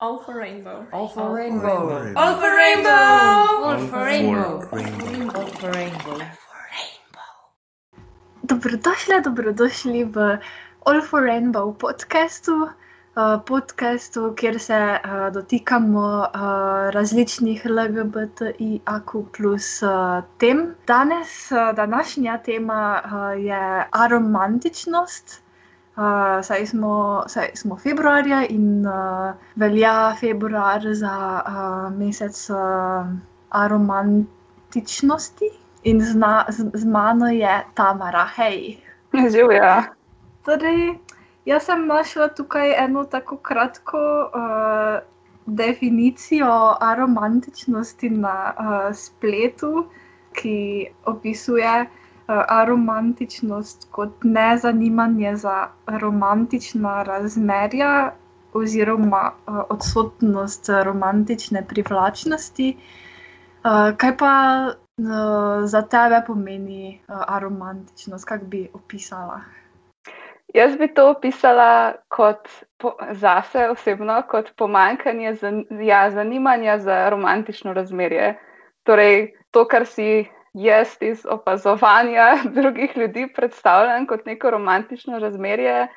All for rainbow. All for rainbow. All for rainbow. All for rainbow. All for rainbow. Dobrodošli, dobrodošli v All for Rainbow podkastu, uh, podkastu, kjer se uh, dotikamo uh, različnih LGBTIQ plus uh, tem. Danes, uh, današnja tema uh, je aromantičnost. Uh, saj, smo, saj smo februarja in uh, velja februar za uh, mesec uh, aromantičnosti. In z, na, z, z mano je Tamara, hej. Živijo. Torej, jaz sem našla tukaj eno tako kratko uh, definicijo aromantičnosti na uh, spletu, ki opisuje uh, aromantičnost kot nezanimanje za romantična razmerja oziroma uh, odsotnost romantične privlačnosti. Uh, kaj pa uh, za tebe pomeni uh, aromantičnost, kako bi opisala? Jaz bi to opisala kot po, zase osebno, kot pomankanje zan, ja, zanimanja za romantično razmerje. Torej, to, kar si jaz iz opazovanja drugih ljudi predstavljam kot neko romantično razmerje,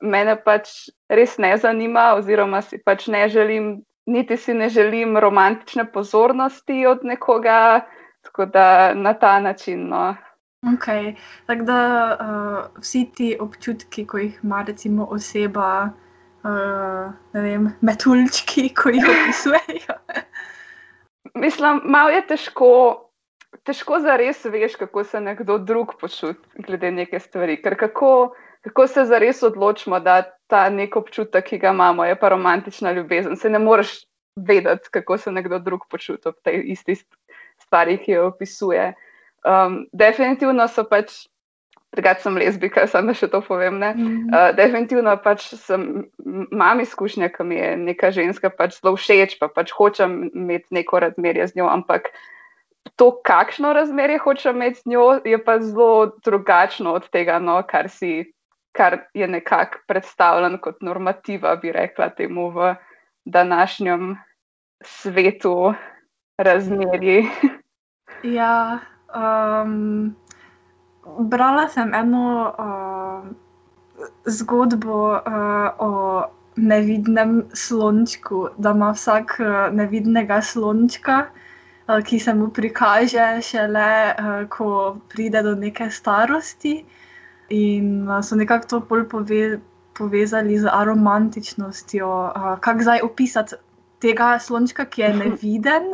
mene pač res ne zanima, oziroma si pač ne želim, niti si ne želim romantične pozornosti od nekoga, tako da na ta način. No. Okay. Tako da uh, vsi ti občutki, ko jih ima recimo oseba, uh, ne vem, metulčki, ko jih opisujejo. Mislim, malo je težko, težko zares veš, kako se nekdo drug počuti glede neke stvari. Ker kako, kako se zares odločimo, da ta nek občutek, ki ga imamo, je pa romantična ljubezen. Se ne moreš vedeti, kako se nekdo drug počuti ob tej isti stvari, ki jo opisuje. Um, definitivno so pač, drugače sem lezbika, samo še to povem. Mm -hmm. uh, definitivno pač sem, imam izkušnje, ko mi je neka ženska pač zelo všeč, pa pač hočem imeti neko razmerje z njo, ampak to, kakšno razmerje hočem imeti z njo, je pa zelo drugačno od tega, no, kar, si, kar je nekako predstavljeno kot normativa, bi rekla temu v današnjem svetu razmerji. Ja, Um, brala sem eno uh, zgodbo uh, o nevidnem slončku, da ima vsak uh, nevidnega slončka, ki se mu prikaže šele, uh, ko pride do neke starosti. In uh, so nekako to bolj pove, povezali z aromantičnostjo. Kako zdaj opisati tega slončka, ki je neviden?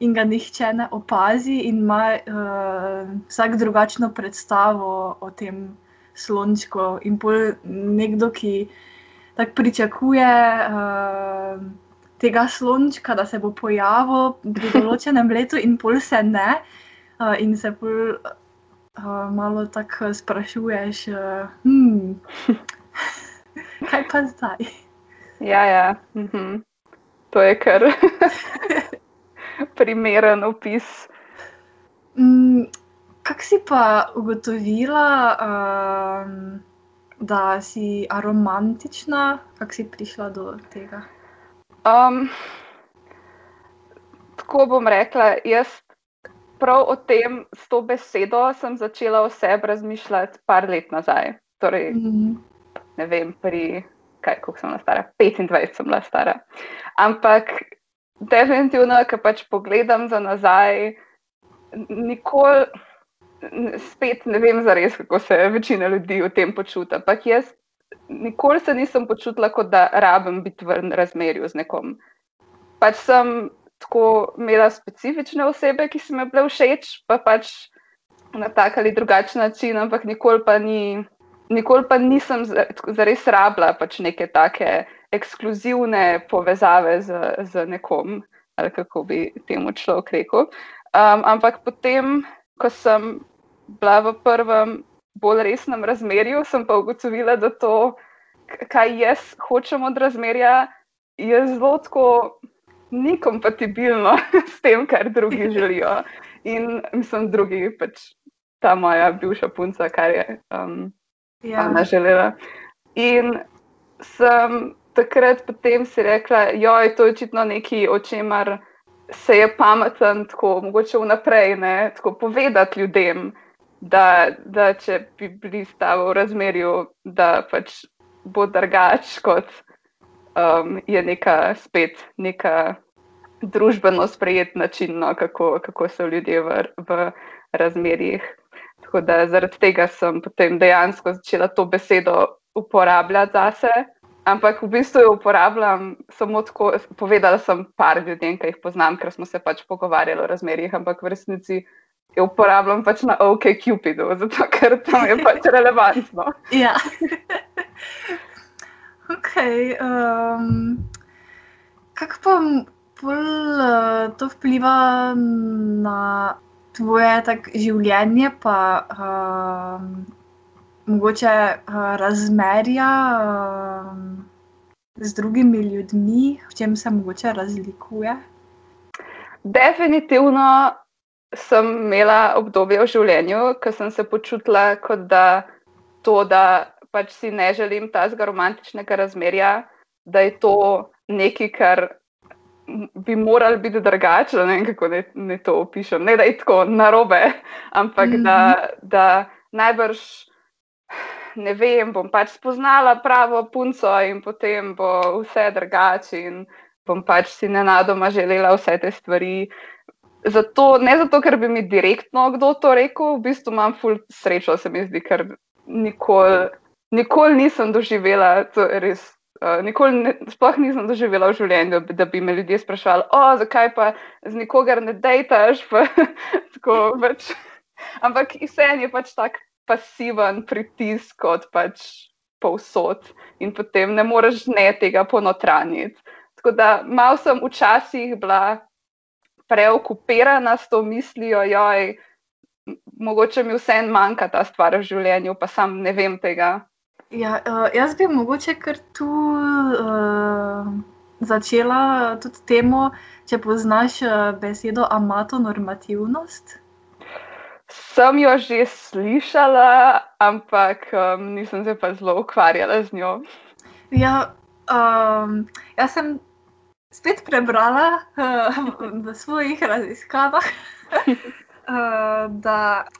in ga nihče ne opazi, in ima uh, vsak drugačno predstavo o tem slončku. In pol nekdo, ki tako pričakuje uh, tega slončka, da se bo pojavil pri določenem letu, in pol se ne, uh, in se pol uh, malo tako sprašuješ. Uh, hmm, kaj pa zdaj? Ja, ja. Mhm. To je kar. primeren opis. Mm, Kako si pa ugotovila, um, da si aromantična, kako si prišla do tega? Um, tako bom rekla, jaz prav o tem, s to besedo, sem začela o sebi razmišljati par let nazaj. Torej, mm -hmm. Ne vem, pri kaj, koliko sem bila stara, 25 sem bila stara. Ampak definitivno, ki pač pogledam za nazaj, nikoli, spet ne vem za res, kako se večina ljudi v tem počuti. Ampak jaz nikoli se nisem počutila, kot da rabim biti v razmerju z nekom. Pač sem tako imela specifične osebe, ki so mi bile všeč, pa pač na tak ali drugačen način, ampak nikoli pa, ni, nikoli pa nisem zares rabila pač neke take ekskluzivne povezave z, z nekom, ali kako bi temu človek rekel. Um, ampak potem, ko sem bila v prvem bolj resnem razmerju, sem pa ugotovila, da to, kaj jaz hočem od razmerja, je zelo tako ni kompatibilno s tem, kar drugi želijo. In mislim, drugi pač ta moja bivša punca, kar je um, ja. ona želela. In sem takrat potem si rekla, je to očitno nekaj, o čemer se je pameten, tako mogoče vnaprej, ne, tako povedati ljudem, da, da če bi bili stavo v razmerju, da pač bo drugač, kot um, je neka spet neka družbeno sprejet način, no, kako, kako so ljudje v, v razmerjih. Tako da zaradi tega sem potem dejansko začela to besedo uporabljati zase. Ampak v bistvu jo uporabljam samo tako, povedala sem par ljudem, ki jih poznam, ker smo se pač pogovarjali o razmerjih, ampak v resnici jo uporabljam pač na OK Cupidu, zato ker tam je pač relevantno. ja. ok. Um, kako pa bolj uh, to vpliva na tvoje tak, življenje, pa uh, mogoče uh, razmerja uh, z drugimi ljudmi, v čem se mogoče razlikuje? Definitivno sem imela obdobje v življenju, ko sem se počutila kot da to, da pač si ne želim tazga romantičnega razmerja, da je to nekaj, kar bi moral biti drugače, ne vem, kako ne, ne to opišem, ne da je tako narobe, ampak mm -hmm. da, mhm. da najbrž. Ne vem, bom pač spoznala pravo punco in potem bo vse drugače, in bom pač si nenadoma želela vse te stvari. Zato, ne zato, ker bi mi direktno kdo to rekel, v bistvu imam ful srečo, se mi zdi, ker nikoli, nikoli nisem doživela, to je res Uh, nikoli, ne, sploh nisem doživela v življenju, da bi me ljudje sprašvali, zakaj pa z nikogar ne dejtaš. pač. Ampak vseeno je pač tak pasiven pritisk, kot pač povsod, in potem ne moreš ne tega ponotraniti. Tako da mal sem včasih bila preokupirana s to mislijo, joj, mogoče mi vseeno manjka ta stvar v življenju, pa sam ne vem tega. Ja, uh, jaz bi mogoče kar tu uh, začela tudi temo, če poznaš uh, besedo amatonormativnost. Sem jo že slišala, ampak um, nisem se pa zelo ukvarjala z njo. Ja, um, jaz sem spet prebrala uh, v svojih raziskavah, uh, da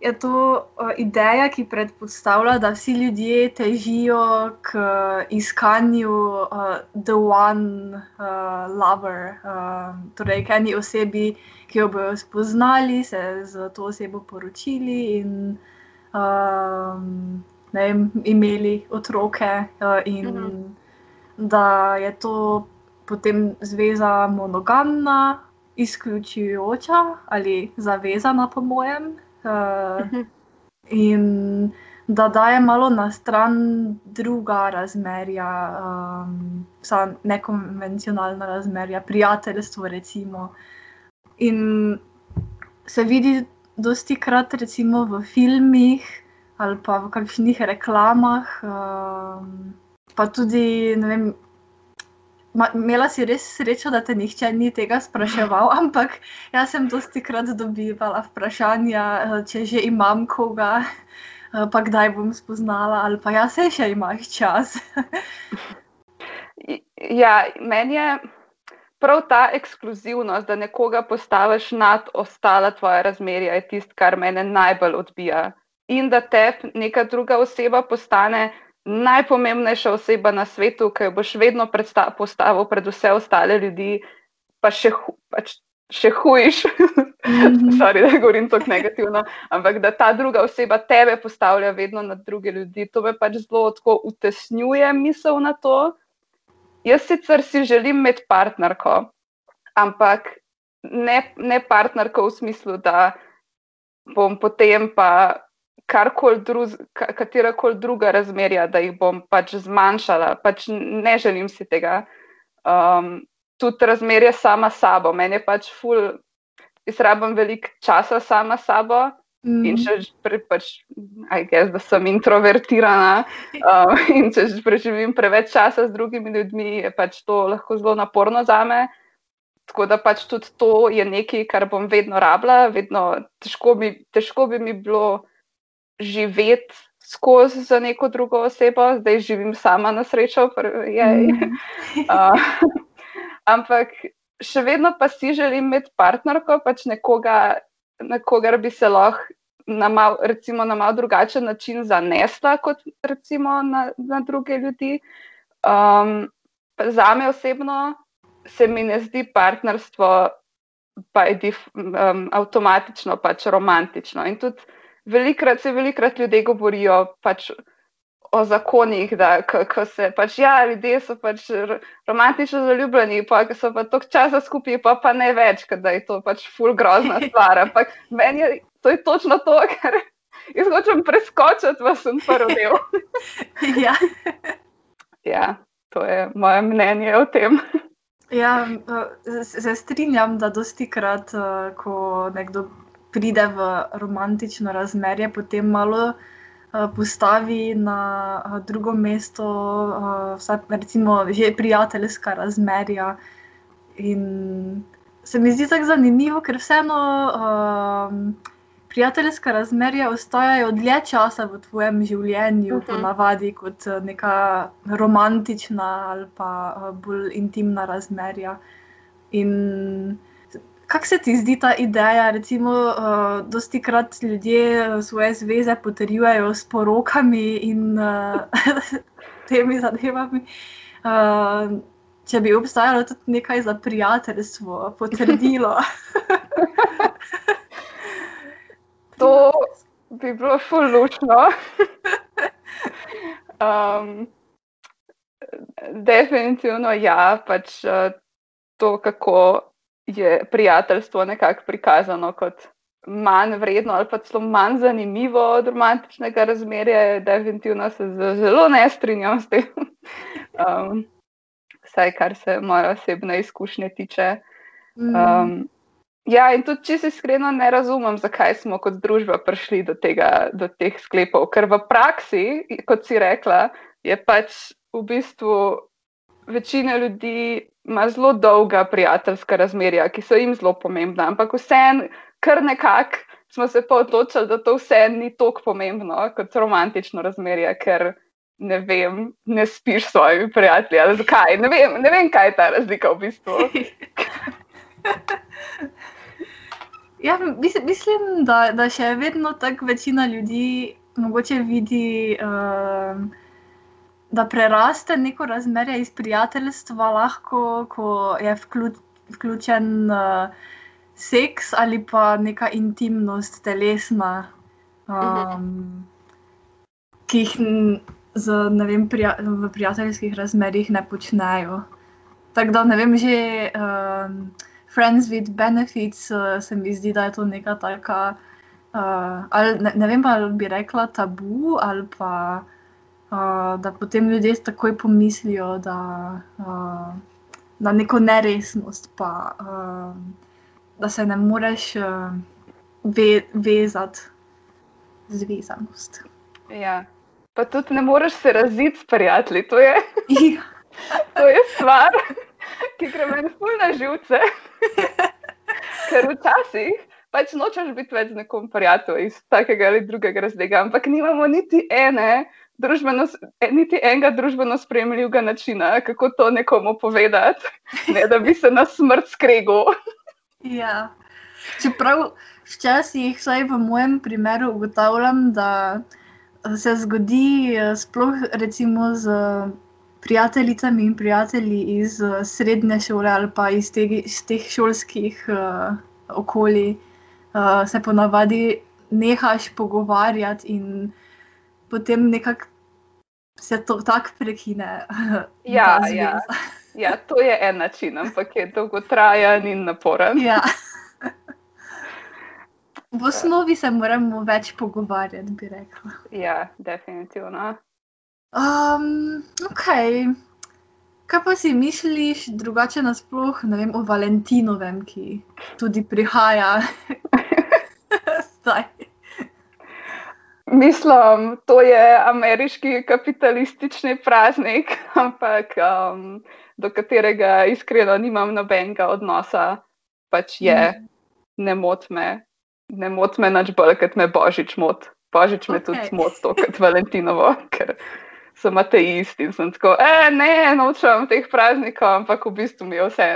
je to uh, ideja, ki predpostavlja, da vsi ljudje težijo k uh, iskanju uh, the one uh, lover, uh, torej k eni osebi, ki jo bodo spoznali, se z to osebo poročili in uh, vem, imeli otroke, uh, in mhm. da je to potem zveza monogamna. Izključujoča ali zavezana, po mojem, uh, in da daje malo na stran druga razmerja, um, nekonvencionalna razmerja, prijateljstvo. Recimo. In se vidi dosti krat, recimo v filmih ali pa v kakšnih reklamah, um, pa tudi vem, Imela si res srečo, da te nihče ni tega spraševal, ampak jaz sem dosti krat dobivala vprašanja, eh, če že imam koga, eh, pa kdaj bom spoznala, ali pa jaz še imaš čas. ja, meni je prav ta ekskluzivnost, da nekoga postaviš nad ostala tvoja razmerja, je tisto, kar mene najbolj odbija. In da te neka druga oseba postane najpomembnejša oseba na svetu, ki jo boš vedno postavil pred vse ostale ljudi, pa še, pač, še hujš. Mm -hmm. Sorry, da govorim tako negativno, ampak da ta druga oseba tebe postavlja vedno nad druge ljudi. To me pač zelo tako utesnjuje misel na to. Jaz sicer si želim imeti partnerko, ampak ne, ne partnerko v smislu, da bom potem pa katera koli druga razmerja, da jih bom pač zmanjšala, pač ne želim si tega. Um, tudi razmerje sama sabo, meni je pač ful, izrabim veliko časa sama sabo. Mm. In če že pač, guess, da sem introvertirana um, in če preživim preveč časa z drugimi ljudmi, je pač to lahko zelo naporno za me. Tako da pač tudi to je nekaj, kar bom vedno rabila, vedno težko bi, težko bi mi bilo živeti skozi za neko drugo osebo, zdaj živim sama na srečo, jej. Uh, ampak še vedno pa si želim imeti partnerko, pač nekoga, na kogar bi se lahko na mal, recimo, na mal drugačen način zanesla, kot recimo na, na druge ljudi. Um, za me osebno se mi ne zdi partnerstvo pa dif, um, avtomatično pač romantično. In tudi velikrat se velikrat ljudje govorijo pač o zakonih, da ko se pač ja, ljudje so pač romantično zaljubljeni, pa so pa toliko časa skupaj, pa pa ne več, da je to pač full grozna stvar. Ampak meni je to je točno to, kar jaz hočem preskočiti, pa sem prvi del. ja. ja, to je moje mnenje o tem. ja, se strinjam, da dosti krat, ko nekdo pride v romantično razmerje, potem malo. Postavi na drugo mesto, vsaj recimo, že prijateljska razmerja. In se mi zdi tako zanimivo, ker vseeno prijateljska razmerja ostajajo dlje časa v tvojem življenju, uh -huh. ponavadi kot neka romantična ali pa eh, bolj intimna razmerja. In kako se ti zdi ta ideja? Recimo, uh, dosti krat ljudje svoje zveze potrjujejo s porokami in uh, temi zadevami. Uh, če bi obstajalo tudi nekaj za prijateljstvo, potrdilo. to bi bilo fullučno. um, definitivno ja, pač to, kako je prijateljstvo nekako prikazano kot manj vredno ali pa celo manj zanimivo od romantičnega razmerja, definitivno se zelo ne strinjam s tem. um, vsaj kar se moje osebne izkušnje tiče. Mm. Um, Ja, in tudi če se iskreno ne razumem, zakaj smo kot družba prišli do, tega, do teh sklepov. Ker v praksi, kot si rekla, je pač v bistvu večina ljudi ima zelo dolga prijateljska razmerja, ki so jim zelo pomembna. Ampak vseeno, kar nekako smo se pa odločili, da to vseeno ni tako pomembno kot romantično razmerje, ker ne vem, ne spiš s svojimi prijatelji. Zakaj? Ne vem, ne vem, kaj je ta razlika v bistvu. Ja, mislim, da, da še vedno tako večina ljudi mogoče vidi, uh, da preraste neko razmerje iz prijateljstva, lahko, ko je vključ, vključen uh, seks ali pa neka intimnost, telesna, um, ki jih z, vem, prija, v prijateljskih razmerjih ne počnejo. Tako da ne vem, že. Uh, friends with benefits, uh, se mi zdi, da je to neka taka, uh, ali, ne, ne vem ali bi rekla tabu, ali pa uh, da potem ljudje takoj pomislijo, da uh, na neko neresnost, pa uh, da se ne moreš uh, ve, vezati z vezanost. Ja. Pa tudi ne moreš se raziti s prijatelji, to je, ja. to je stvar, ki gre meni fulno živce. Ker včasih pač nočeš biti več z nekom prijateljem iz takega ali drugega razloga, ampak nimamo niti ene. Družbeno, niti enega družbeno sprejemljivega načina, kako to nekomu povedati, ne, da bi se na smrt skregal. Ja. Čeprav včasih, vsaj v mojem primeru, ugotavljam, da se zgodi, eh, sploh recimo z prijateljicami in prijatelji iz uh, srednje šole ali pa iz, te, iz teh šolskih uh, okolij, uh, se ponavadi nehaš pogovarjati, in potem nekako se to tako prekine. Ja, ja. ja, to je en način, ampak je dolgotrajen in naporen. Ja. V osnovi se moramo več pogovarjati, bi rekla. Ja, definitivno. Um, ok. Kaj pa si misliš drugače nasplošno, ne vem, o Valentinovem, ki tudi prihaja zdaj? Mislim, to je ameriški kapitalistični praznik, ampak um, do katerega iskreno nimam nobenega odnosa, pač je, mm. ne mot me, ne mot me nič bolj, kot me božič mot. Božič me okay. tudi smoto kot Valentinovo, ker sem ateist in sem tako, e, ne, nočem teh praznikov, ampak v bistvu mi je vse.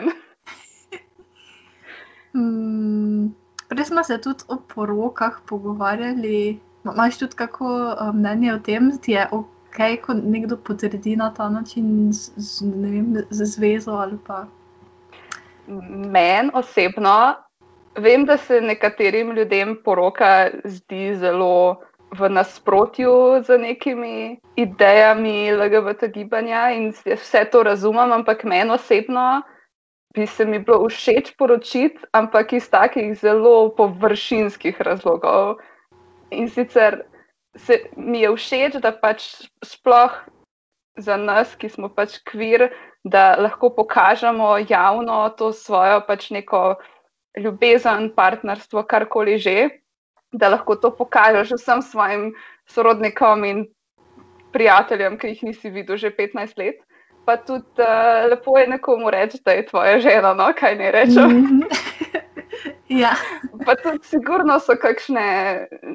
Hmm, prej smo se tudi o porokah pogovarjali. Máš tudi kako uh, mnenje o tem, da je ok, ko nekdo potrdi na ta način z, z, vem, z zvezo ali pa. Meni osebno, vem, da se nekaterim ljudem poroka zdi zelo v nasprotju z nekimi idejami LGBT gibanja in vse to razumem, ampak meni osebno bi se mi bilo všeč poročiti, ampak iz takih zelo površinskih razlogov. In sicer se mi je všeč, da pač sploh za nas, ki smo pač kvir, da lahko pokažemo javno to svojo pač neko ljubezen, partnerstvo, karkoli že, da lahko to pokažeš vsem svojim sorodnikom in prijateljem, ki jih nisi videl že 15 let pa tudi uh, lepo je nekomu reči, da je tvoja žena, no, kaj ne rečem. Mm -hmm. ja. Pa tudi, sigurno so kakšne,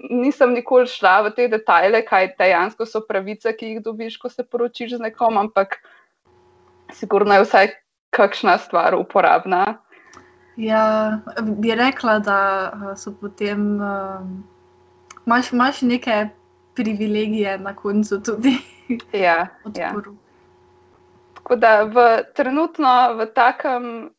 nisem nikoli šla v te detajle, kaj dejansko so pravice, ki jih dobiš, ko se poročiš z nekom, ampak sigurno je vsaj kakšna stvar uporabna. Ja, bi rekla, da eh, so potem, um, imaš, imaš neke privilegije na koncu tudi. Ja, ja. Tako da v trenutno, v takem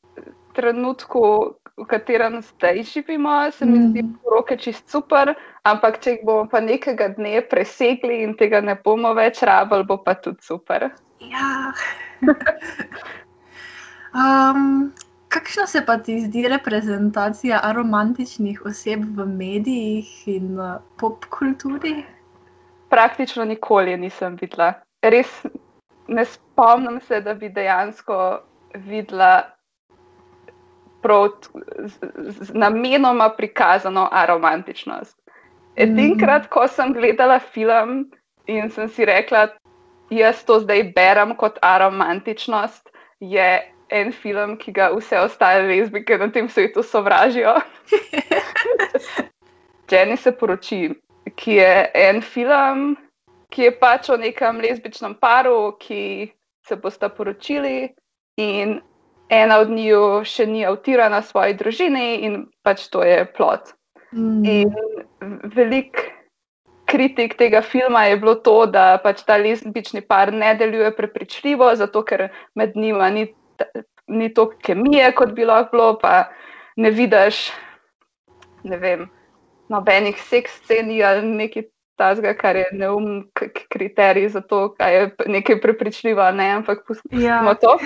trenutku, v katerem zdaj živimo, se mi zdi, da so roke čist super, ampak če jih bomo pa nekega dne presegli in tega ne bomo več rabili, bo pa tudi super. Ja. um, kakšna se pa ti zdi reprezentacija aromantičnih oseb v medijih in uh, pop kulturi? Praktično nikoli nisem videla. Res ne spomnim se, da bi dejansko videla prav z, z namenoma prikazano aromantičnost. Edinkrat, mm. ko sem gledala film in sem si rekla, jaz to zdaj berem kot aromantičnost, je en film, ki ga vse ostale lezbike na tem svetu sovražijo. Jenny se poroči, ki je en film, ki je pač o nekem lezbičnem paru, ki se bosta poročili in ena od njiju še ni avtirana svoji družini in pač to je plot. Mm. In velik kritik tega filma je bilo to, da pač ta lezbični par ne deluje prepričljivo, zato ker med njima ni, ni toliko kemije, kot bi lahko bilo, pa ne vidiš, ne vem, nobenih seks scen ali nekaj tazga, kar je neumen kriterij za to, kaj je nekaj prepričljivo, ne, ampak pustimo ja. to.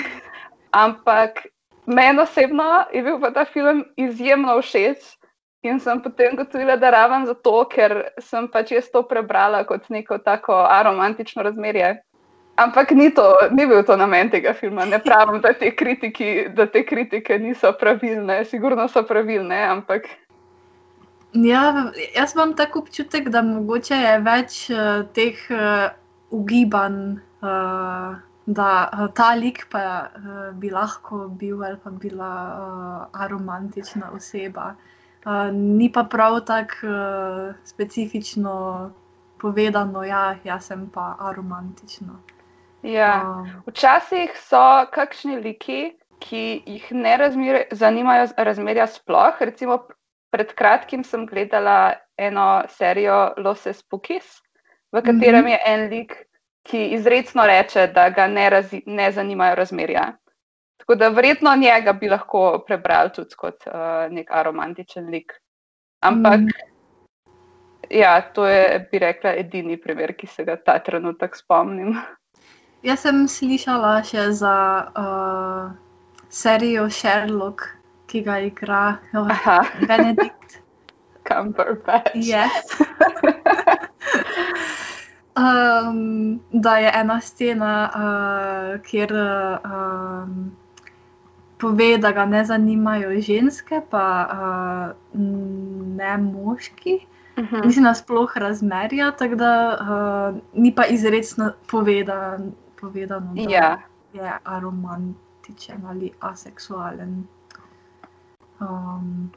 Ampak meni osebno je bil ta film izjemno všeč in sem potem gotovila, da raven zato, ker sem pač jaz to prebrala kot neko tako aromantično razmerje. Ampak ni, to, ni bil to namen tega filma. Ne pravim, da te, kritiki, da te kritike niso pravilne, sigurno so pravilne, ampak Ja, jaz imam tako občutek, da mogoče je več uh, teh uh, ugibanj, uh, da uh, ta lik pa uh, bi lahko bil ali pa bila uh, aromantična oseba. Uh, ni pa prav tako uh, specifično povedano, da ja, jaz sem pa aromantična. Ja. Uh, Včasih so kakšni liki, ki jih ne razmer, zanimajo razmerja sploh. Recimo, pred kratkim sem gledala eno serijo Loses Pukis, v katerem mm -hmm. je en lik, ki izredno reče, da ga ne, razi, ne zanimajo razmerja. Tako da verjetno njega bi lahko prebral tudi kot uh, nek aromantičen lik. Ampak, mm. ja, to je, bi rekla, edini primer, ki se ga ta trenutek spomnim. Jaz sem slišala še za uh, serijo Sherlock ki ga igra oh, Benedikt. Cumberbatch. Yes. um, da je ena scena, uh, kjer um, pove, da ga ne zanimajo ženske, pa uh, ne moški. Uh mhm. -huh. Mislim, da sploh razmerja, tako da uh, ni pa izredno povedan, povedano, da ja. je aromantičen ali aseksualen. Um,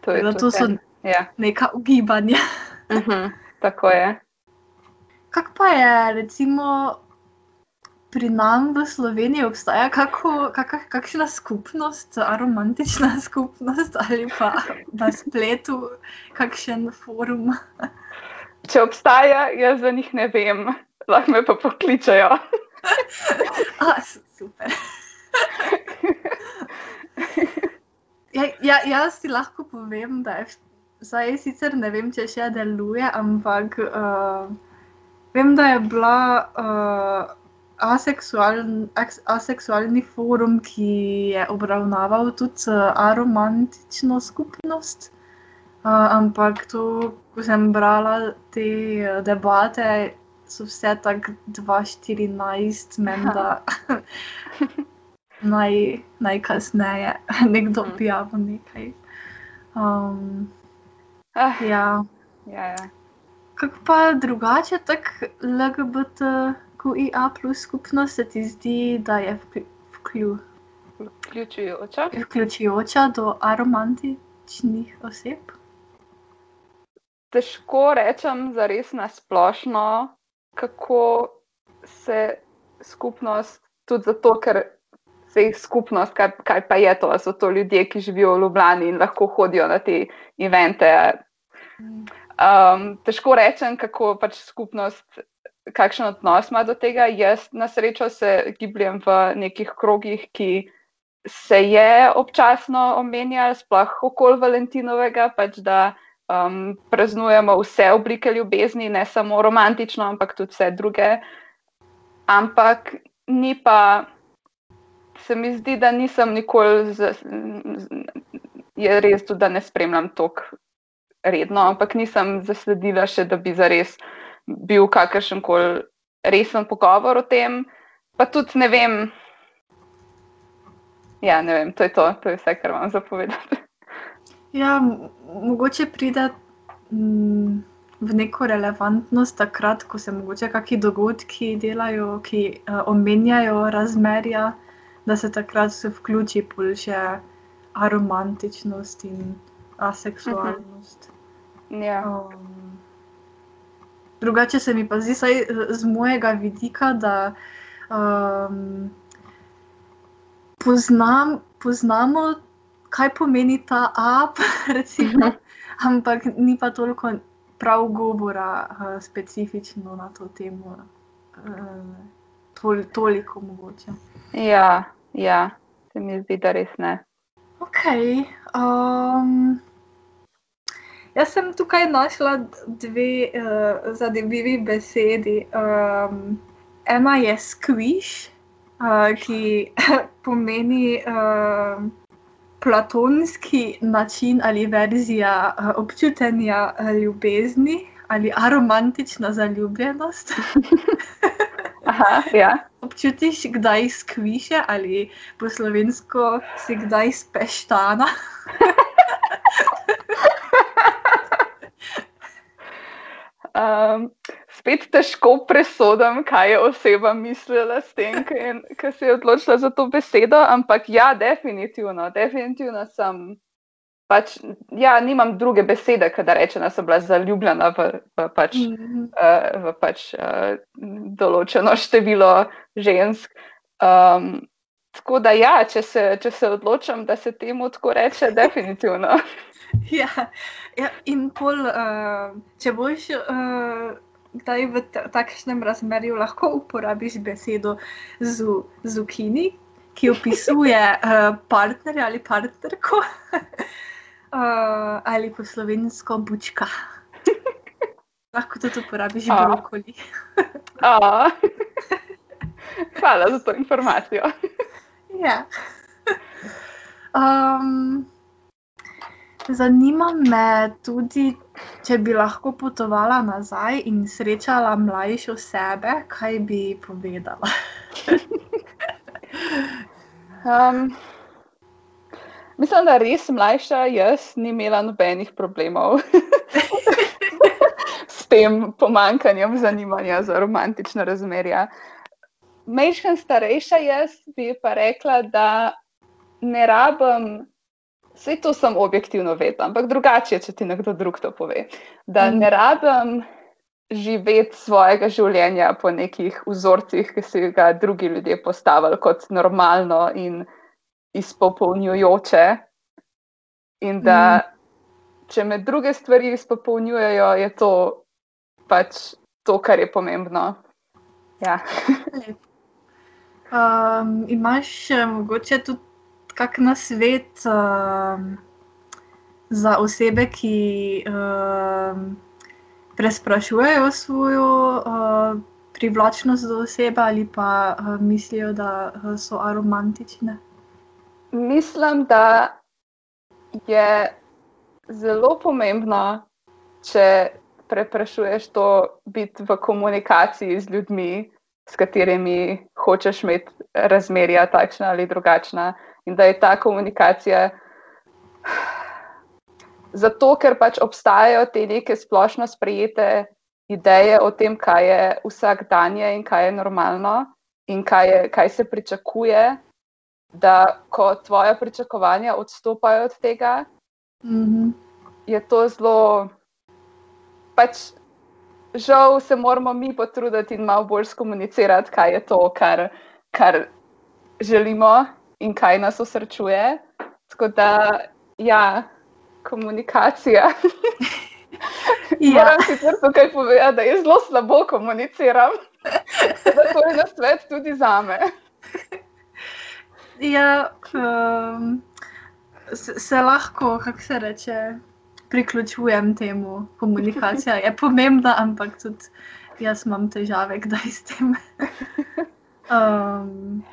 to je, to so ja. neka ugibanja. uh -huh. Tako je. Kak pa je, recimo, pri nam v Sloveniji obstaja kako, kak, kakšna skupnost, aromantična skupnost ali pa na spletu, kakšen forum? Če obstaja, jaz za njih ne vem, lahko me pa pokličajo. A, super. Ja, ja, jaz ti lahko povem, da je zdaj sicer ne vem, če še deluje, ampak uh, vem, da je bila uh, aseksualn, aseksualni forum, ki je obravnaval tudi uh, aromantično skupnost. Uh, ampak to, ko sem brala te uh, debate, so vse tako 2-14, menda. Naj, najkasneje nekdo Mhm. objavil nekaj. Um, Ah, ja. ja, ja. Kako pa drugače, tako LGBTQIA plus skupnost se ti zdi, da je vkl- vklju, Vključujoča. vključujoča do aromantičnih oseb? Težko rečem za res na splošno, kako se skupnost, tudi zato, ker se jih skupnost, kaj, kaj pa je to, so to ljudje, ki živijo v Ljubljani in lahko hodijo na te evente. Um, težko rečem, kako pač skupnost, kakšen odnos ima do tega. Jaz na srečo se gibljem v nekih krogih, ki se je občasno omenjal, sploh okoli Valentinovega, pač da um, praznujemo vse oblike ljubezni, ne samo romantično, ampak tudi vse druge. Ampak ni pa, se mi zdi, da nisem nikoli, z, z, je res tudi, da ne spremljam tok redno, ampak nisem zasledila še, da bi zares bil kakršen koli resen pogovor o tem. Pa tudi ne vem. Ja, ne vem, to je to, to je vse, kar vam zapovedati. Ja, mogoče pride v neko relevantnost takrat, ko se mogoče kakšni dogodki delajo, ki uh, omenjajo razmerja, da se takrat se vključi bolj še aromantičnost in aseksualnost. Ja. Um, drugače se mi pa zdi, saj z mojega vidika, da um, poznam, poznamo, kaj pomeni ta app, recimo, ampak ni pa toliko prav govora uh, specifično na to temo. Uh, tol, toliko mogoče. Ja, ja, se mi zdi, da res ne. Ok. Um, jaz sem tukaj našla dve uh, zanimivi besedi. Um, ena je squish, uh, ki pomeni uh, platonski način ali verzija uh, občutenja uh, ljubezni ali aromantična zaljubljenost. Aha, ja. Občutiš kdaj skviše ali po slovensko si kdaj speštana? Um, spet težko presodim, kaj je oseba mislila s tem, ki se je odločila za to besedo, ampak ja, definitivno, definitivno sem. Pač, ja, nimam druge besede, da rečem, da sem bila zaljubljena v, v, pač, Mhm. uh, v pač, uh, določeno število žensk. Um, tako da, ja, če se, če se odločim, da se temu tako reče, definitivno. Ja, ja, in pol, uh, če boš uh, kdaj v ta- takšnem razmerju, lahko uporabiš besedo zu, zukini, ki opisuje uh, partnerja ali partnerko, uh, ali po slovensko bučka. Lahko tudi uporabiš A. brokoli. A. Hvala za to informacijo. Ja. Um, zanima me tudi, če bi lahko potovala nazaj in srečala mlajšo sebe, kaj bi povedala. Um, mislim, da res mlajša jaz ni imela nobenih problemov s tem pomankanjem zanimanja za romantična razmerja. Mejškan starejša jaz bi pa rekla, da ne rabim, vse to sem objektivno vedela, ampak drugače, je, če ti nekdo drug to pove. Da Mm. ne rabim živeti svojega življenja po nekih vzorcih, ki si ga drugi ljudje postavili kot normalno in izpopolnjujoče. In da, mm. če me druge stvari izpopolnjujejo, je to pač to, kar je pomembno. Ja. um, imaš mogoče tudi kak na svet um, za osebe, ki. Um, presprašujejo svojo uh, privlačnost do osebe ali pa uh, mislijo, da uh, so aromantične? Mislim, da je zelo pomembno, če preprašuješ to biti v komunikaciji z ljudmi, s katerimi hočeš imeti razmerja takšna ali drugačna, in da je ta komunikacija zato, ker pač obstajajo te neke splošno sprejete ideje o tem, kaj je vsak dan in kaj je normalno in kaj, je, kaj se pričakuje, da ko tvoje pričakovanja odstopajo od tega, mm -hmm. je to zelo. Pač žal se moramo mi potruditi in malo bolj skomunicirati, kaj je to, kar, kar želimo in kaj nas osrečuje. Tako da, ja, komunikacija. ja. Moram sicer tukaj povedati, da jaz zelo slabo komuniciram. To je na svet tudi za me. Ja, um, se, se lahko, kako se reče, priključujem temu. Komunikacija je pomembna, ampak tudi jaz imam težave, kdaj s tem. Um,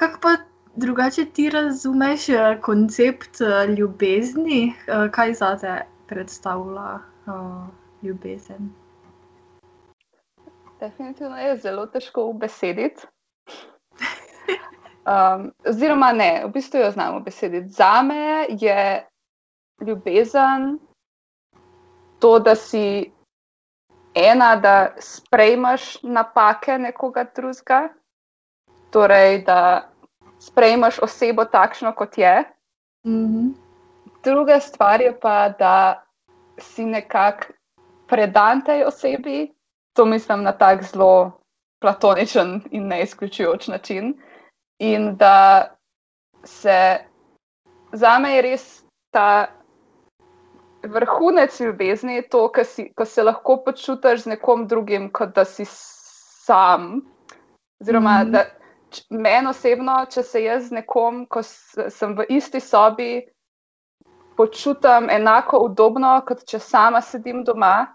kako pa drugače ti razumeš eh, koncept eh, ljubezni, eh, kaj za te predstavlja ljubezen? Definitivno je zelo težko ubesediti. Um, oziroma, ne, v bistvu jo znamo besediti. Za me je ljubezen to, da si ena, da sprejmeš napake nekoga drugega, torej da sprejmeš osebo takšno, kot je. Mm -hmm. Druga stvar je pa, da si nekako predan tej osebi, to mislim na tak zelo platoničen in neizključujoč način. In da se za me je res ta vrhunec ljubezni, to, ko se lahko počutiš z nekom drugim, kot da si sam. Oziroma, mm -hmm. da, meni osebno, če se jaz z nekom, ko sem v isti sobi, počutim enako udobno, kot če sama sedim doma,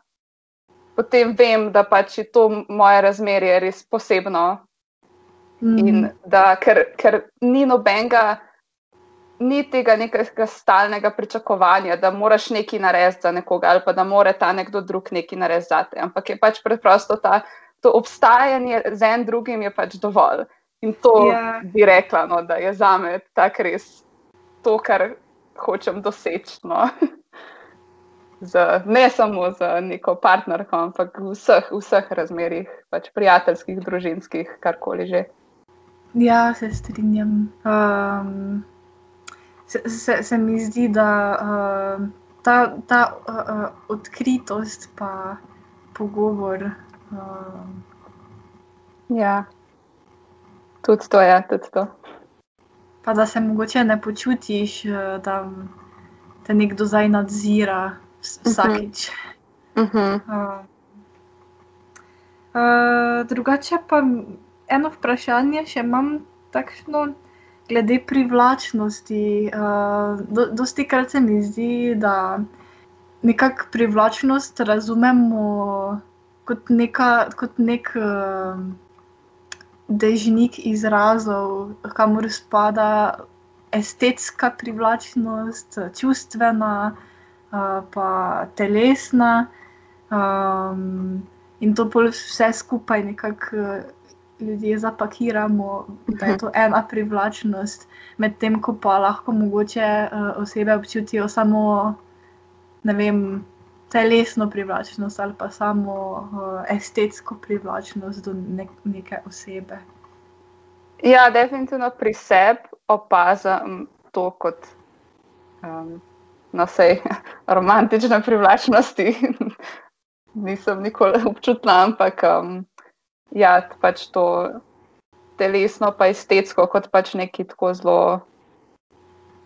potem vem, da pač je to moje razmerje res posebno. Mm. In da, ker, ker ni nobenega, ni tega nekega stalnega pričakovanja, da moraš nekaj narediti za nekoga ali pa da mora ta nekdo drug nekaj narediti za te. Ampak je pač preprosto ta, to obstajanje z enim drugim je pač dovolj. In to yeah. Ja. bi rekla, no, da je za me tako res to, kar hočem doseči. No. Z, ne samo za neko partnerko, ampak v vseh, vseh razmerah, pač prijateljskih, družinskih, karkoli že. Ja, se strinjam. Um, se, se, se mi zdi, da uh, ta, ta uh, odkritost in pogovor. Uh, ja. Tudi to je, tudi to. Pa da se mogoče ne počutiš, eh, da te nekdo zdaj nadzira vsakič. Uh -huh. uh, uh, drugače pa eno vprašanje še imam takšno. Glede privlačnosti, uh, do, dosti krat se mi zdi, da nekako privlačnost razumemo kot, neka, kot nek. Uh, dežnik izrazov, kamor spada estetska privlačnost, čustvena, pa telesna. Um, in to vse skupaj nekako ljudje zapakiramo, da je to ena privlačnost, medtem ko pa lahko mogoče osebe občutijo samo, ne vem, telesno privlačnost ali pa samo uh, estetsko privlačnost do nek neke osebe. Ja, definitivno pri sebi opazim to kot um, na vsej romantične privlačnosti. nisem nikoli občutila, ampak um, ja, pač to telesno, pa estetsko, kot pač neki tako zelo.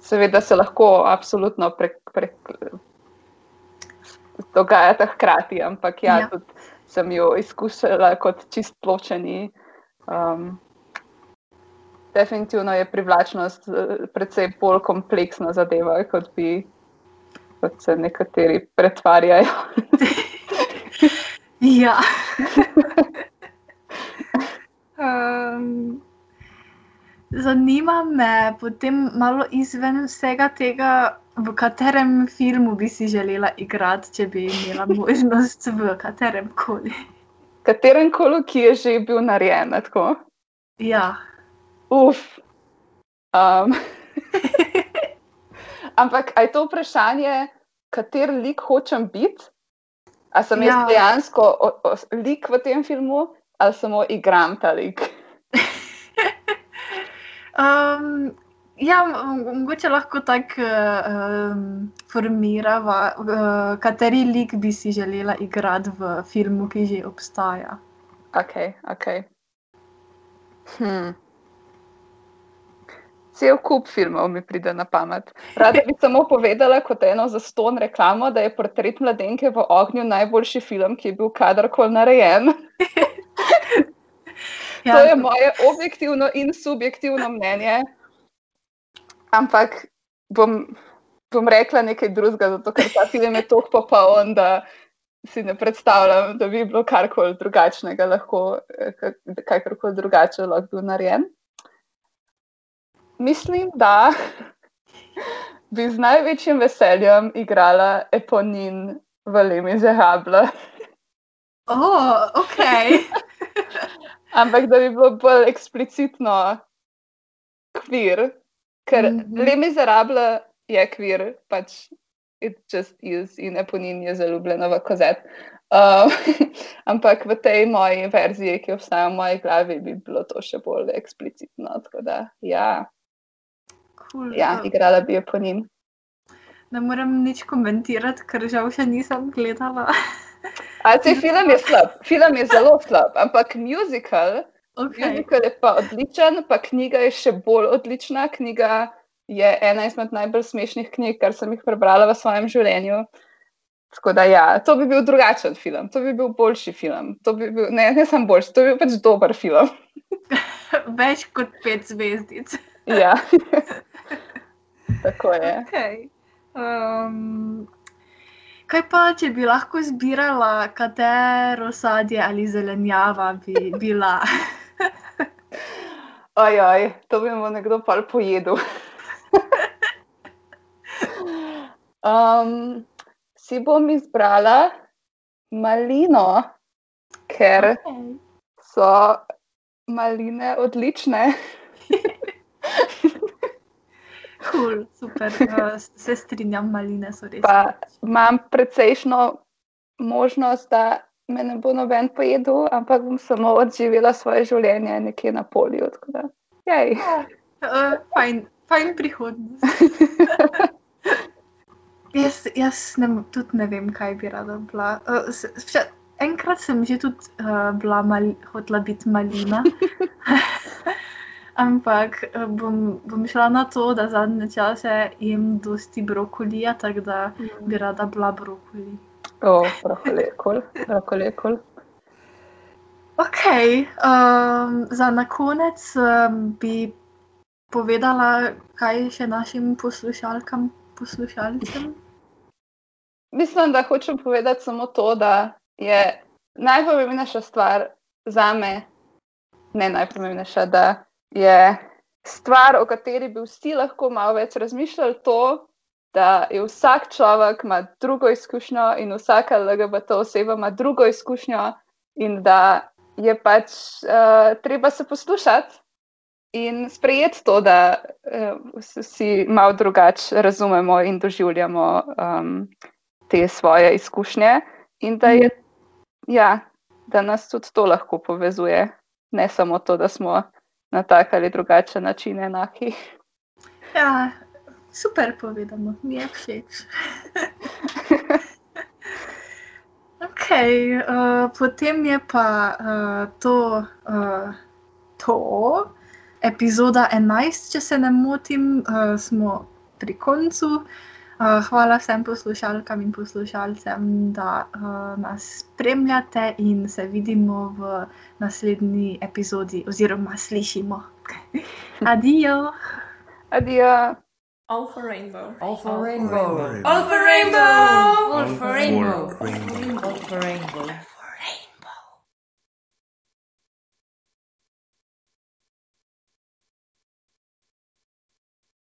Seveda se lahko absolutno prek, prek, dogajata hkrati, ampak ja, ja. tudi sem jo izkušala kot čist ločeni. Um, definitivno je privlačnost eh, precej bolj kompleksna zadeva, kot bi kot se nekateri pretvarjajo. ja. um, zanima me, potem malo izven vsega tega, v katerem filmu bi si želela igrati, če bi imela možnost v katerem koli. Katerem koli, ki je že bil narejen. Tako? Ja. Uf. Um. Ampak je to vprašanje, kater lik hočem biti? A sem ja. jaz dejansko o, o, lik v tem filmu, ali samo igram ta lik? um, Ja, mogoče lahko tako um, formirava, uh, kateri lik bi si želela igrati v filmu, ki že obstaja. Ok, ok. Hm. Cel kup filmov mi pride na pamet. Rada bi samo povedala, kot eno za ston reklamo, da je portret mladenke v ognju najboljši film, ki je bil kadarkoli narejen. ja, to je moje objektivno in subjektivno mnenje. Ampak bom, bom rekla nekaj drugega, zato ker ta film je tako popoln, da si ne predstavljam, da bi bilo karkoli drugačnega, lahko kakorkoli drugače lahko bil narejen. Mislim, da bi z največjim veseljem igrala Eponin v Lemi Zehable. Oh, ok. Ampak da bi bilo bolj eksplicitno kvir, Ker mm -hmm. Le Miserable je kvir, pač it just is in Eponin je zaljubljena v kozet. Uh, ampak v tej moji verziji, ki obstaja v moji glavi, bi bilo to še bolj eksplicitno. Da, ja, cool, ja uh. igrala bi Eponin. Ne morem nič komentirati, ker žal še nisem gledala. A te film je slab, film je zelo slab, ampak musical. Okay. Musical je pa odličen, pa knjiga je še bolj odlična. Knjiga je ena izmed najbolj smešnih knjig, kar sem jih prebrala v svojem življenju. Tako da, ja, to bi bil drugačen film, to bi bil boljši film. Bi bil, ne, ne samo boljši, to bi bil pač dober film. Več kot pet zvezdic. ja, tako je. Okay. Um, kaj pa, če bi lahko zbirala, katero sadje ali zelenjava bi bila? Ojoj, to bi mu nekdo pa pojedel. um, si bom izbrala malino, ker okay. so maline odlične. Cool, super, uh, se strinjam, maline so res. Pa, imam precejšno možnost, da me ne bo noben pojedel, ampak bom samo odživela svoje življenje nekje na polju. Ja, uh, fajn, fajn prihodnost. jaz jaz ne, tudi ne vem, kaj bi rada bila. Uh, vša, enkrat sem že tudi uh, bila mal, hotela biti malina. Ampak bom, bom šla na to, da zadnje čase jem dosti brokolija, tako da bi rada bila brokoli. Oh, Rahko je kul. Ok, um, za na konec um, bi povedala, kaj še našim poslušalkam, poslušalcem. Mislim, da hočem povedati samo to, da je najpomembnejša stvar za me, ne najpomembnejša, da je stvar, o kateri bi vsi lahko malo več razmišljali, to, da je vsak človek ima drugo izkušnjo in vsaka LGBT oseba ima drugo izkušnjo, in da je pač uh, treba se poslušati in sprejeti to, da uh, vsi malo drugače razumemo in doživljamo um, te svoje izkušnje, in da, je, ja, da nas tudi to lahko povezuje, ne samo to, da smo na tak ali drugačen način enaki. Ja, Super povedano, mi je všeč. ok, uh, potem je pa uh, to, uh, to epizoda 11, če se ne motim, uh, smo pri koncu. Uh, hvala vsem poslušalkam in poslušalcem, da uh, nas spremljate in se vidimo v naslednji epizodi, oziroma slišimo. Adijo! Adijo! All for rainbow. All for rainbow. All for rainbow. All for rainbow. All for rainbow. All for rainbow.